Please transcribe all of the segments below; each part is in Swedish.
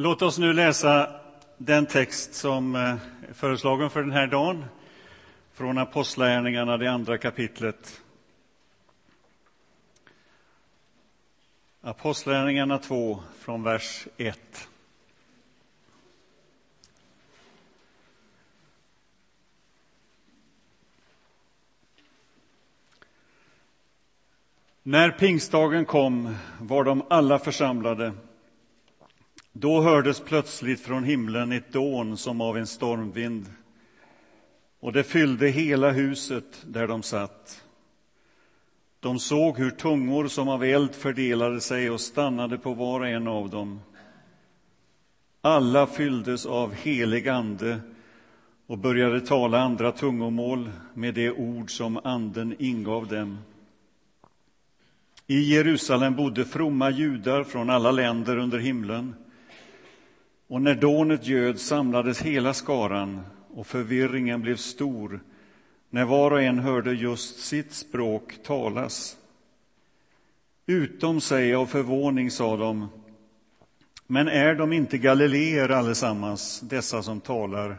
Låt oss nu läsa den text som eh, är föreslagen för den här dagen från Apostlagärningarna, det andra kapitlet. Apostlagärningarna 2, från vers 1. När pingstdagen kom var de alla församlade. Då hördes plötsligt från himlen ett dån som av en stormvind och det fyllde hela huset där de satt. De såg hur tungor som av eld fördelade sig och stannade på var och en av dem. Alla fylldes av helig ande och började tala andra tungomål med det ord som Anden ingav dem. I Jerusalem bodde fromma judar från alla länder under himlen. Och när dånet ljöd samlades hela skaran och förvirringen blev stor när var och en hörde just sitt språk talas. Utom sig av förvåning sa de, men är de inte galileer allesammans, dessa som talar?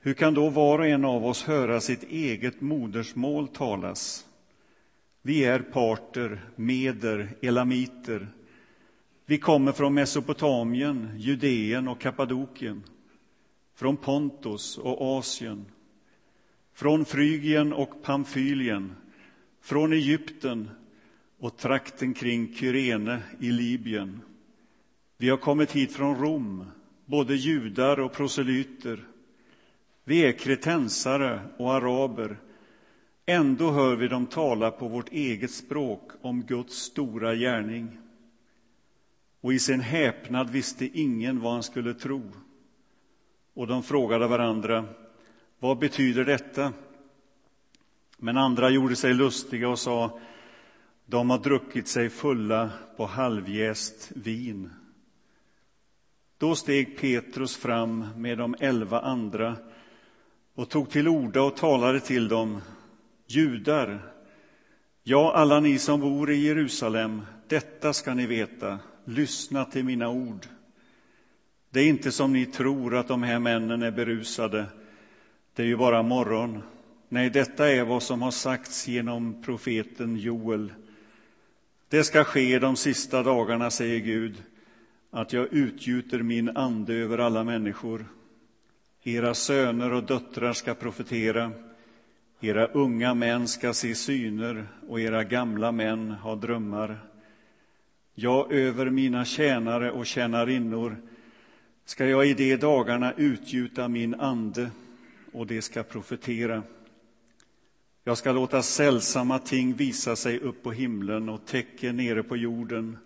Hur kan då var och en av oss höra sitt eget modersmål talas? Vi är parter, meder, elamiter. Vi kommer från Mesopotamien, Judeen och Kappadokien, från Pontus och Asien, från Frygien och Pamfylien, från Egypten och trakten kring Kyrene i Libyen. Vi har kommit hit från Rom, både judar och proselyter. Vi är kretensare och araber Ändå hör vi dem tala på vårt eget språk om Guds stora gärning. Och i sin häpnad visste ingen vad han skulle tro. Och de frågade varandra, vad betyder detta? Men andra gjorde sig lustiga och sa, de har druckit sig fulla på halvjäst vin. Då steg Petrus fram med de elva andra och tog till orda och talade till dem Judar, ja, alla ni som bor i Jerusalem, detta ska ni veta. Lyssna till mina ord. Det är inte som ni tror att de här männen är berusade. Det är ju bara morgon. Nej, detta är vad som har sagts genom profeten Joel. Det ska ske de sista dagarna, säger Gud, att jag utgjuter min ande över alla människor. Era söner och döttrar ska profetera. Era unga män ska se syner och era gamla män ha drömmar. Ja, över mina tjänare och tjänarinnor ska jag i de dagarna utgjuta min ande och de ska profetera. Jag ska låta sällsamma ting visa sig upp på himlen och tecken nere på jorden,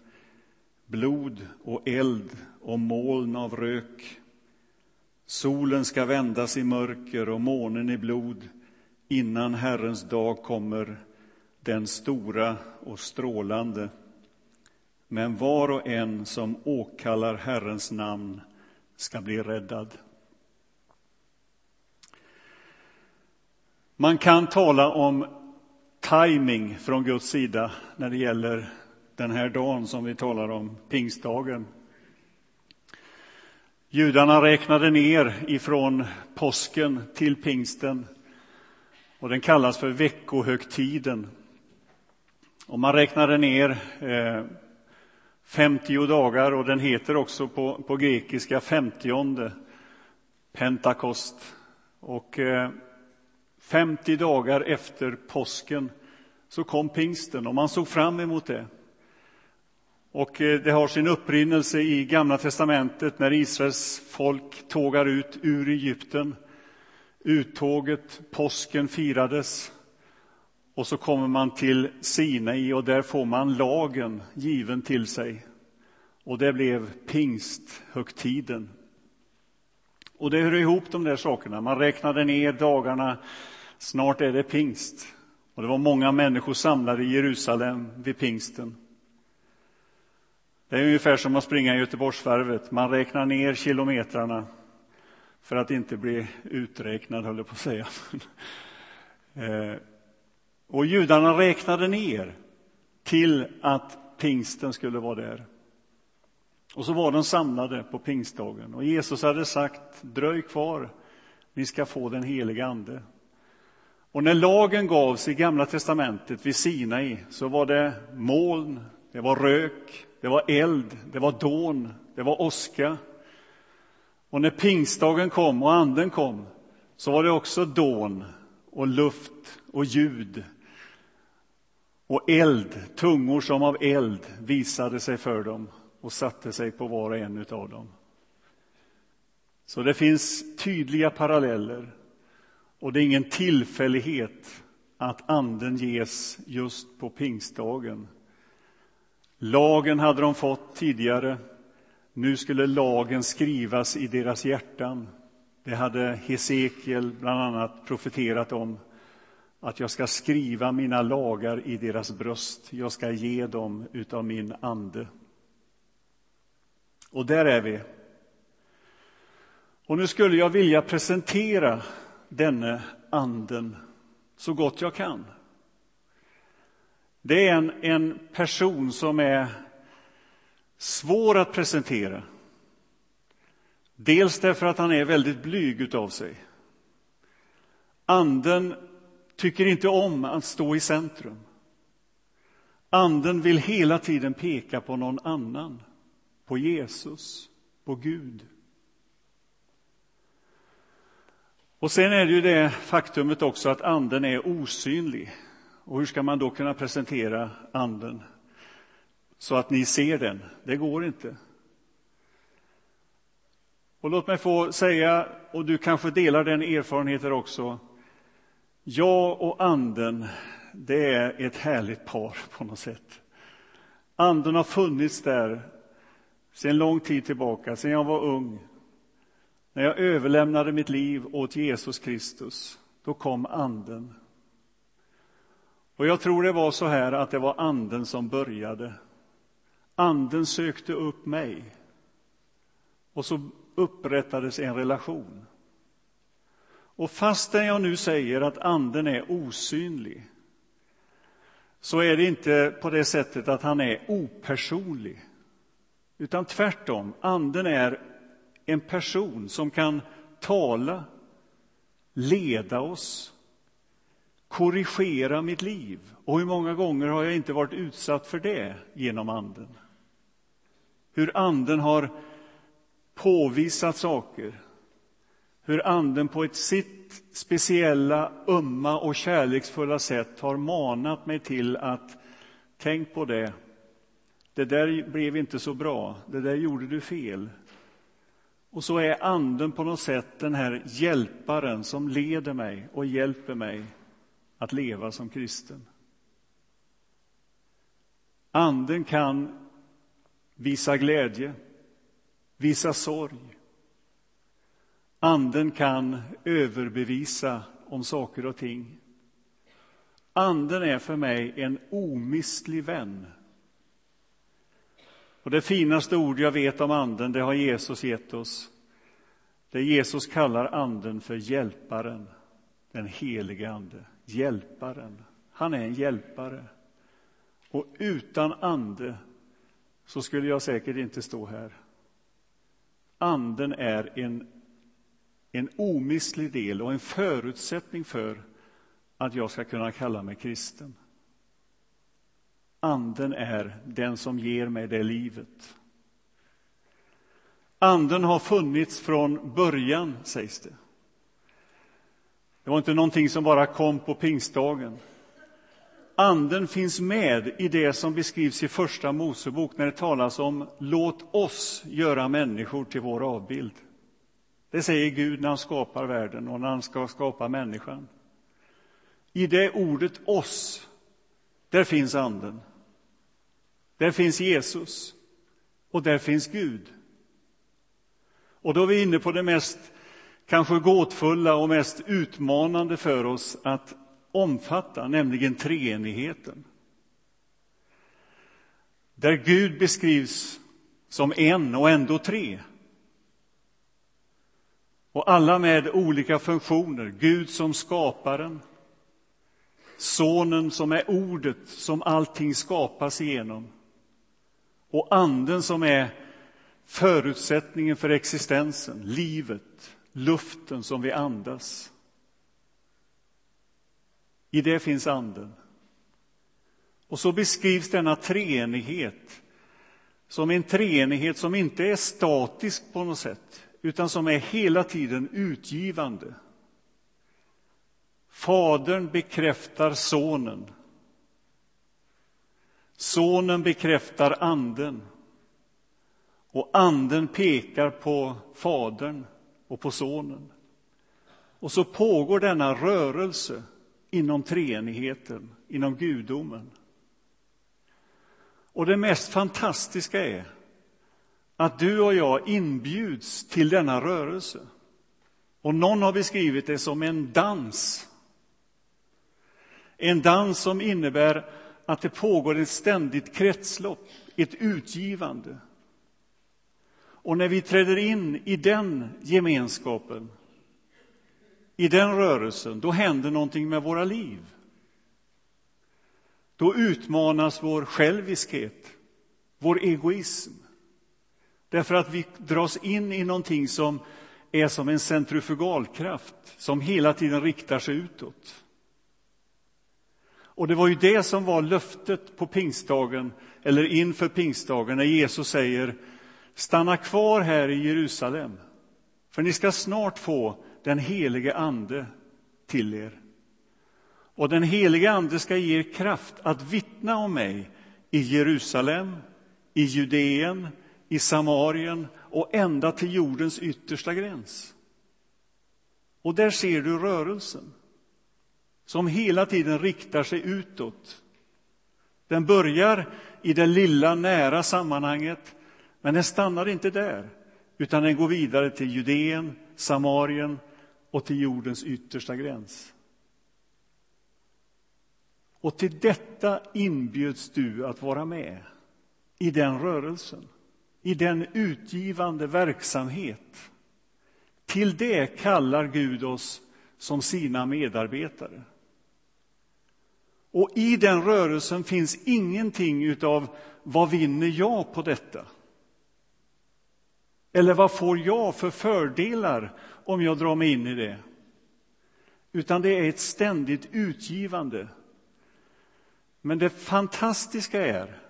blod och eld och moln av rök. Solen ska vändas i mörker och månen i blod innan Herrens dag kommer, den stora och strålande. Men var och en som åkallar Herrens namn ska bli räddad. Man kan tala om timing från Guds sida när det gäller den här dagen som vi talar om, pingstdagen. Judarna räknade ner ifrån påsken till pingsten och den kallas för veckohögtiden. Och man räknade ner eh, 50 dagar och den heter också på, på grekiska femtionde, Pentakost. Och eh, 50 dagar efter påsken så kom pingsten och man såg fram emot det. Och eh, det har sin upprinnelse i Gamla testamentet när Israels folk tågar ut ur Egypten Uttåget, påsken firades och så kommer man till Sinai och där får man lagen given till sig. Och det blev pingsthögtiden. Och det hör ihop de där sakerna. Man räknade ner dagarna. Snart är det pingst. Och det var många människor samlade i Jerusalem vid pingsten. Det är ungefär som att springa i Göteborgsvarvet. Man räknar ner kilometrarna för att inte bli uträknad, höll jag på att säga. Eh, och judarna räknade ner till att pingsten skulle vara där. Och så var de samlade på pingstdagen och Jesus hade sagt dröj kvar, ni ska få den heliga ande. Och när lagen gavs i Gamla testamentet vid Sinai så var det moln, det var rök, det var eld, det var dån, det var åska. Och när pingstdagen kom och anden kom så var det också dån och luft och ljud och eld, tungor som av eld visade sig för dem och satte sig på var och en av dem. Så det finns tydliga paralleller och det är ingen tillfällighet att anden ges just på pingstdagen. Lagen hade de fått tidigare. Nu skulle lagen skrivas i deras hjärtan. Det hade Hesekiel bland annat profeterat om att jag ska skriva mina lagar i deras bröst. Jag ska ge dem utav min ande. Och där är vi. Och nu skulle jag vilja presentera denne anden så gott jag kan. Det är en, en person som är svår att presentera. Dels därför att han är väldigt blyg utav sig. Anden tycker inte om att stå i centrum. Anden vill hela tiden peka på någon annan, på Jesus, på Gud. Och sen är det ju det faktumet också att anden är osynlig. Och hur ska man då kunna presentera anden så att ni ser den? Det går inte. Och låt mig få säga, och du kanske delar den erfarenheten också, jag och anden, det är ett härligt par på något sätt. Anden har funnits där sedan lång tid tillbaka, sedan jag var ung. När jag överlämnade mitt liv åt Jesus Kristus, då kom anden. Och jag tror det var så här att det var anden som började. Anden sökte upp mig. Och så upprättades en relation. Och fastän jag nu säger att anden är osynlig så är det inte på det sättet att han är opersonlig. Utan tvärtom, anden är en person som kan tala, leda oss, korrigera mitt liv. Och hur många gånger har jag inte varit utsatt för det genom anden? Hur anden har påvisat saker, hur anden på ett sitt speciella, ömma och kärleksfulla sätt har manat mig till att tänk på det. Det där blev inte så bra. Det där gjorde du fel. Och så är anden på något sätt den här hjälparen som leder mig och hjälper mig att leva som kristen. Anden kan visa glädje, visa sorg. Anden kan överbevisa om saker och ting. Anden är för mig en omistlig vän. Och det finaste ord jag vet om Anden, det har Jesus gett oss. Det Jesus kallar Anden för Hjälparen, den helige Ande. Hjälparen. Han är en hjälpare. Och utan Ande så skulle jag säkert inte stå här. Anden är en, en omistlig del och en förutsättning för att jag ska kunna kalla mig kristen. Anden är den som ger mig det livet. Anden har funnits från början, sägs det. Det var inte någonting som bara kom på pingstdagen. Anden finns med i det som beskrivs i Första Mosebok när det talas om låt oss göra människor till vår avbild. Det säger Gud när han skapar världen och när han ska skapa människan. I det ordet oss, där finns Anden. Där finns Jesus och där finns Gud. Och då är vi inne på det mest kanske gåtfulla och mest utmanande för oss att omfatta, nämligen treenigheten. Där Gud beskrivs som en och ändå tre. Och alla med olika funktioner. Gud som skaparen, Sonen som är ordet som allting skapas igenom och Anden som är förutsättningen för existensen, livet, luften som vi andas. I det finns Anden. Och så beskrivs denna treenighet som en treenighet som inte är statisk på något sätt, utan som är hela tiden utgivande. Fadern bekräftar Sonen. Sonen bekräftar Anden. Och Anden pekar på Fadern och på Sonen. Och så pågår denna rörelse inom treenigheten, inom gudomen. Och det mest fantastiska är att du och jag inbjuds till denna rörelse. Och någon har beskrivit det som en dans. En dans som innebär att det pågår ett ständigt kretslopp, ett utgivande. Och när vi träder in i den gemenskapen, i den rörelsen, då händer någonting med våra liv. Då utmanas vår själviskhet, vår egoism. Därför att vi dras in i någonting som är som en centrifugalkraft som hela tiden riktar sig utåt. Och det var ju det som var löftet på pingstdagen, eller inför pingstdagen, när Jesus säger Stanna kvar här i Jerusalem, för ni ska snart få den helige Ande till er. Och den helige Ande ska ge er kraft att vittna om mig i Jerusalem, i Judeen, i Samarien och ända till jordens yttersta gräns. Och där ser du rörelsen som hela tiden riktar sig utåt. Den börjar i det lilla, nära sammanhanget, men den stannar inte där, utan den går vidare till Judeen, Samarien och till jordens yttersta gräns. Och till detta inbjöds du att vara med i den rörelsen, i den utgivande verksamhet. Till det kallar Gud oss som sina medarbetare. Och i den rörelsen finns ingenting av vad vinner jag på detta? Eller vad får jag för fördelar om jag drar mig in i det? Utan det är ett ständigt utgivande men det fantastiska är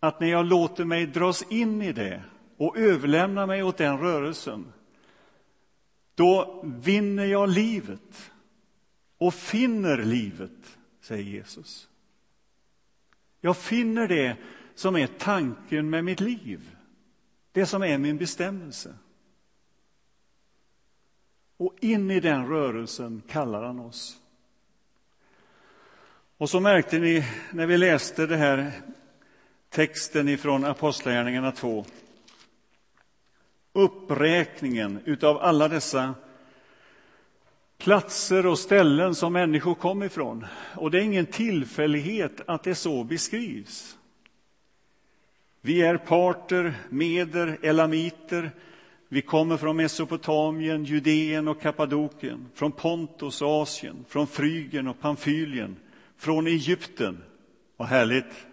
att när jag låter mig dras in i det och överlämnar mig åt den rörelsen, då vinner jag livet och finner livet, säger Jesus. Jag finner det som är tanken med mitt liv, det som är min bestämmelse. Och in i den rörelsen kallar han oss. Och så märkte ni när vi läste det här texten ifrån Apostlagärningarna 2 uppräkningen utav alla dessa platser och ställen som människor kom ifrån. Och det är ingen tillfällighet att det så beskrivs. Vi är parter, meder, elamiter. Vi kommer från Mesopotamien, Judeen och Kappadokien, från Pontus och Asien, från Frygen och Pamfylien, från Egypten. Vad härligt!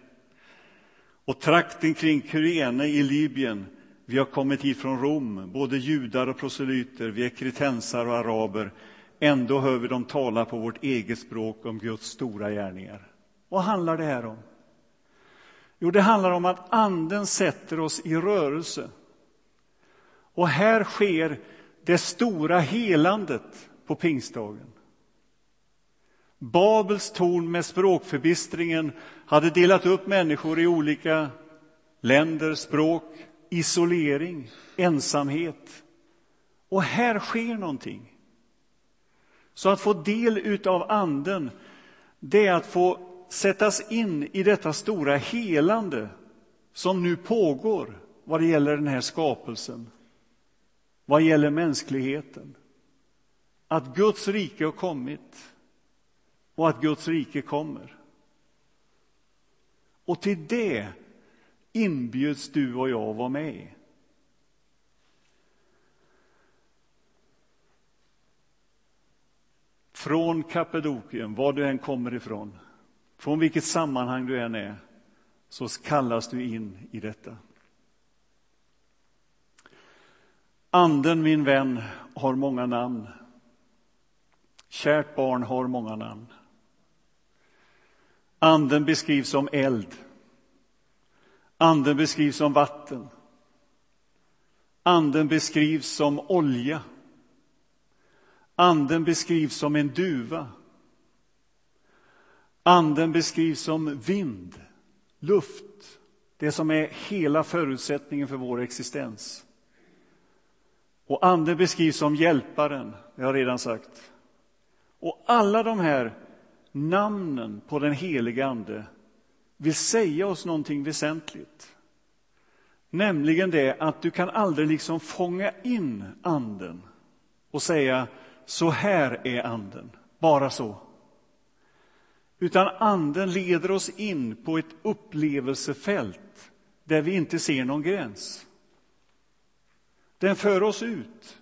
Och trakten kring Kyrene i Libyen. Vi har kommit hit från Rom, både judar och proselyter, vi är kretensar och araber. Ändå hör vi dem tala på vårt eget språk om Guds stora gärningar. Vad handlar det här om? Jo, det handlar om att Anden sätter oss i rörelse. Och här sker det stora helandet på pingstdagen. Babels torn med språkförbistringen hade delat upp människor i olika länder, språk, isolering, ensamhet. Och här sker någonting. Så att få del av Anden, det är att få sättas in i detta stora helande som nu pågår vad det gäller den här skapelsen, vad gäller mänskligheten. Att Guds rike har kommit och att Guds rike kommer. Och till det inbjuds du och jag att vara med. Från Kappadokien, var du än kommer ifrån, från vilket sammanhang du än är, så kallas du in i detta. Anden, min vän, har många namn. Kärt barn har många namn. Anden beskrivs som eld. Anden beskrivs som vatten. Anden beskrivs som olja. Anden beskrivs som en duva. Anden beskrivs som vind, luft, det som är hela förutsättningen för vår existens. Och anden beskrivs som hjälparen, det har jag redan sagt. Och alla de här namnen på den helige Ande vill säga oss någonting väsentligt. Nämligen det att du kan aldrig liksom fånga in anden och säga så här är anden, bara så. Utan anden leder oss in på ett upplevelsefält där vi inte ser någon gräns. Den för oss ut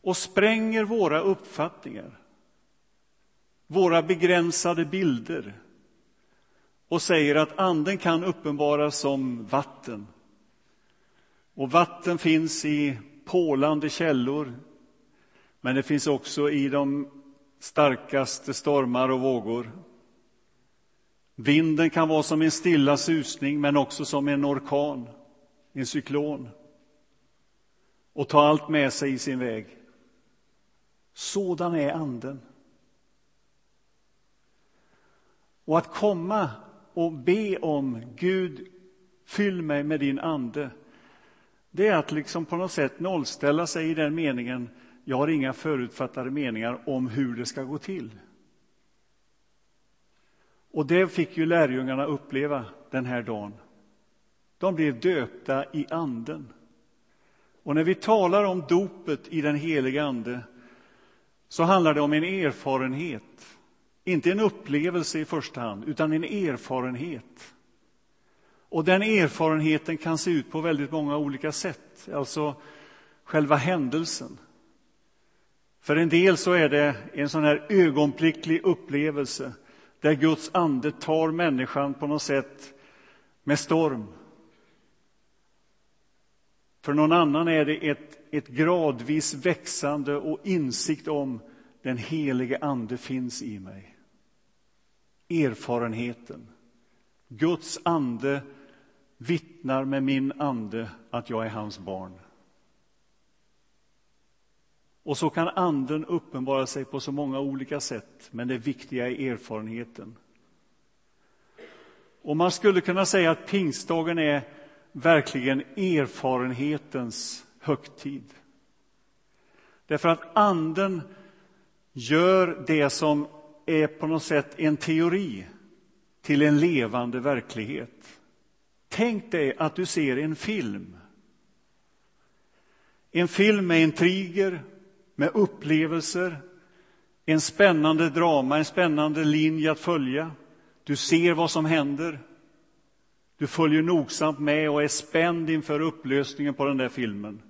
och spränger våra uppfattningar, våra begränsade bilder och säger att anden kan uppenbaras som vatten. Och vatten finns i pålande källor, men det finns också i de starkaste stormar och vågor. Vinden kan vara som en stilla susning, men också som en orkan, en cyklon och ta allt med sig i sin väg. Sådan är Anden. Och att komma och be om Gud, fyll mig med din ande, det är att liksom på något sätt nollställa sig i den meningen, jag har inga förutfattade meningar om hur det ska gå till. Och det fick ju lärjungarna uppleva den här dagen. De blev döpta i anden. Och när vi talar om dopet i den heliga Ande så handlar det om en erfarenhet. Inte en upplevelse i första hand, utan en erfarenhet. Och den erfarenheten kan se ut på väldigt många olika sätt, alltså själva händelsen. För en del så är det en sån här ögonblicklig upplevelse där Guds ande tar människan på något sätt med storm för någon annan är det ett, ett gradvis växande och insikt om den helige Ande finns i mig. Erfarenheten. Guds ande vittnar med min ande att jag är hans barn. Och så kan anden uppenbara sig på så många olika sätt, men det viktiga är erfarenheten. Och man skulle kunna säga att pingstdagen är verkligen erfarenhetens högtid. Därför att anden gör det som är på något sätt en teori till en levande verklighet. Tänk dig att du ser en film. En film med intriger, med upplevelser, en spännande drama, en spännande linje att följa. Du ser vad som händer. Du följer nogsamt med och är spänd inför upplösningen på den där filmen.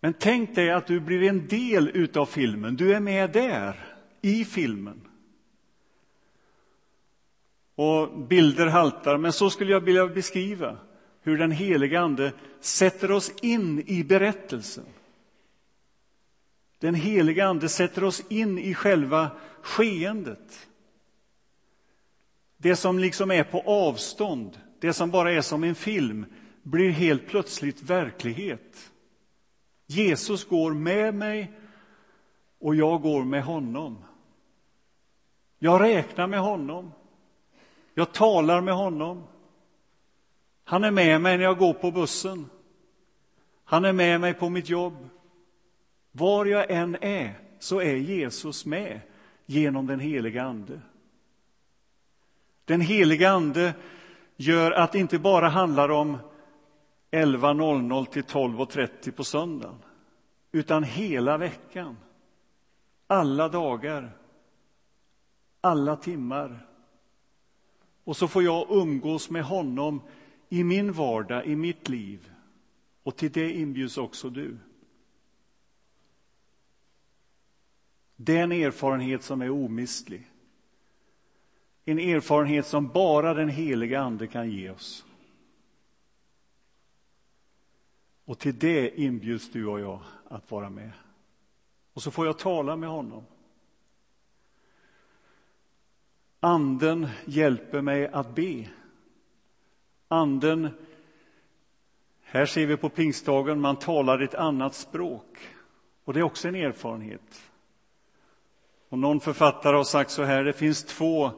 Men tänk dig att du blir en del utav filmen. Du är med där, i filmen. Och bilder haltar, men så skulle jag vilja beskriva hur den heliga Ande sätter oss in i berättelsen. Den heliga Ande sätter oss in i själva skeendet. Det som liksom är på avstånd, det som bara är som en film, blir helt plötsligt verklighet. Jesus går med mig och jag går med honom. Jag räknar med honom. Jag talar med honom. Han är med mig när jag går på bussen. Han är med mig på mitt jobb. Var jag än är så är Jesus med genom den heliga Ande. Den heliga Ande gör att det inte bara handlar om 11.00 till 12.30 på söndagen, utan hela veckan, alla dagar, alla timmar. Och så får jag umgås med honom i min vardag, i mitt liv. Och till det inbjuds också du. Det är en erfarenhet som är omistlig. En erfarenhet som bara den heliga Ande kan ge oss. Och till det inbjuds du och jag att vara med. Och så får jag tala med honom. Anden hjälper mig att be. Anden, här ser vi på pingstdagen, man talar ett annat språk. Och det är också en erfarenhet. Och någon författare har sagt så här, det finns två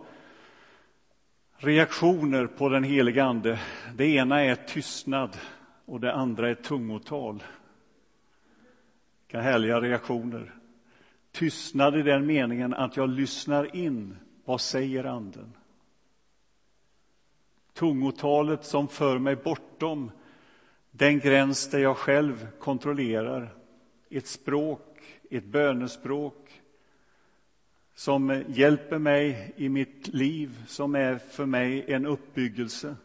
reaktioner på den heliga Ande. Det ena är tystnad och det andra är tungotal. Vilka härliga reaktioner. Tystnad i den meningen att jag lyssnar in. Vad säger Anden? Tungotalet som för mig bortom den gräns där jag själv kontrollerar. Ett språk, ett bönespråk som hjälper mig i mitt liv, som är för mig en uppbyggelse.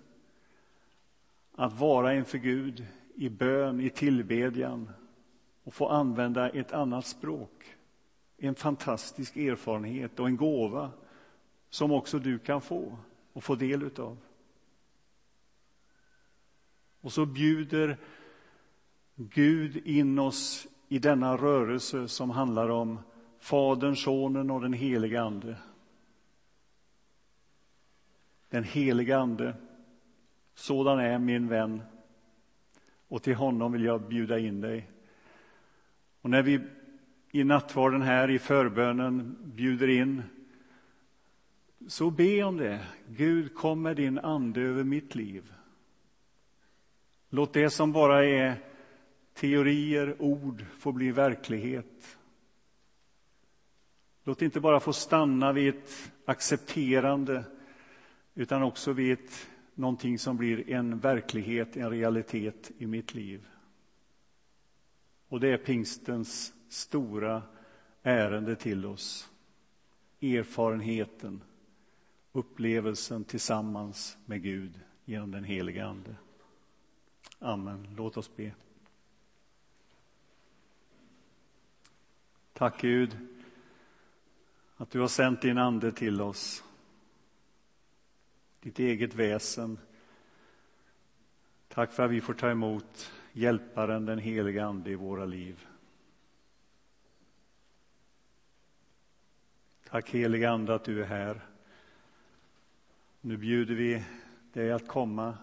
Att vara inför Gud i bön, i tillbedjan och få använda ett annat språk. En fantastisk erfarenhet och en gåva som också du kan få och få del utav. Och så bjuder Gud in oss i denna rörelse som handlar om Fadern, Sonen och den helige Ande. Den helige Ande, sådan är min vän och till honom vill jag bjuda in dig. Och när vi i nattvarden här i förbönen bjuder in så be om det. Gud, kom med din ande över mitt liv. Låt det som bara är teorier, ord, få bli verklighet. Låt det inte bara få stanna vid ett accepterande utan också vid ett, någonting som blir en verklighet, en realitet i mitt liv. Och det är pingstens stora ärende till oss. Erfarenheten, upplevelsen tillsammans med Gud genom den helige Ande. Amen. Låt oss be. Tack Gud att du har sänt din ande till oss. Ditt eget väsen. Tack för att vi får ta emot hjälparen, den heliga Ande i våra liv. Tack heliga Ande att du är här. Nu bjuder vi dig att komma,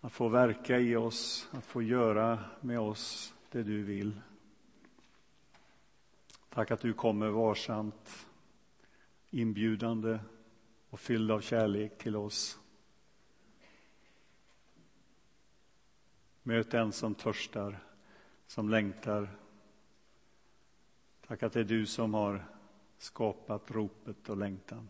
att få verka i oss, att få göra med oss det du vill. Tack att du kommer varsamt, inbjudande och fylld av kärlek till oss. Möt den som törstar, som längtar. Tack att det är du som har skapat ropet och längtan.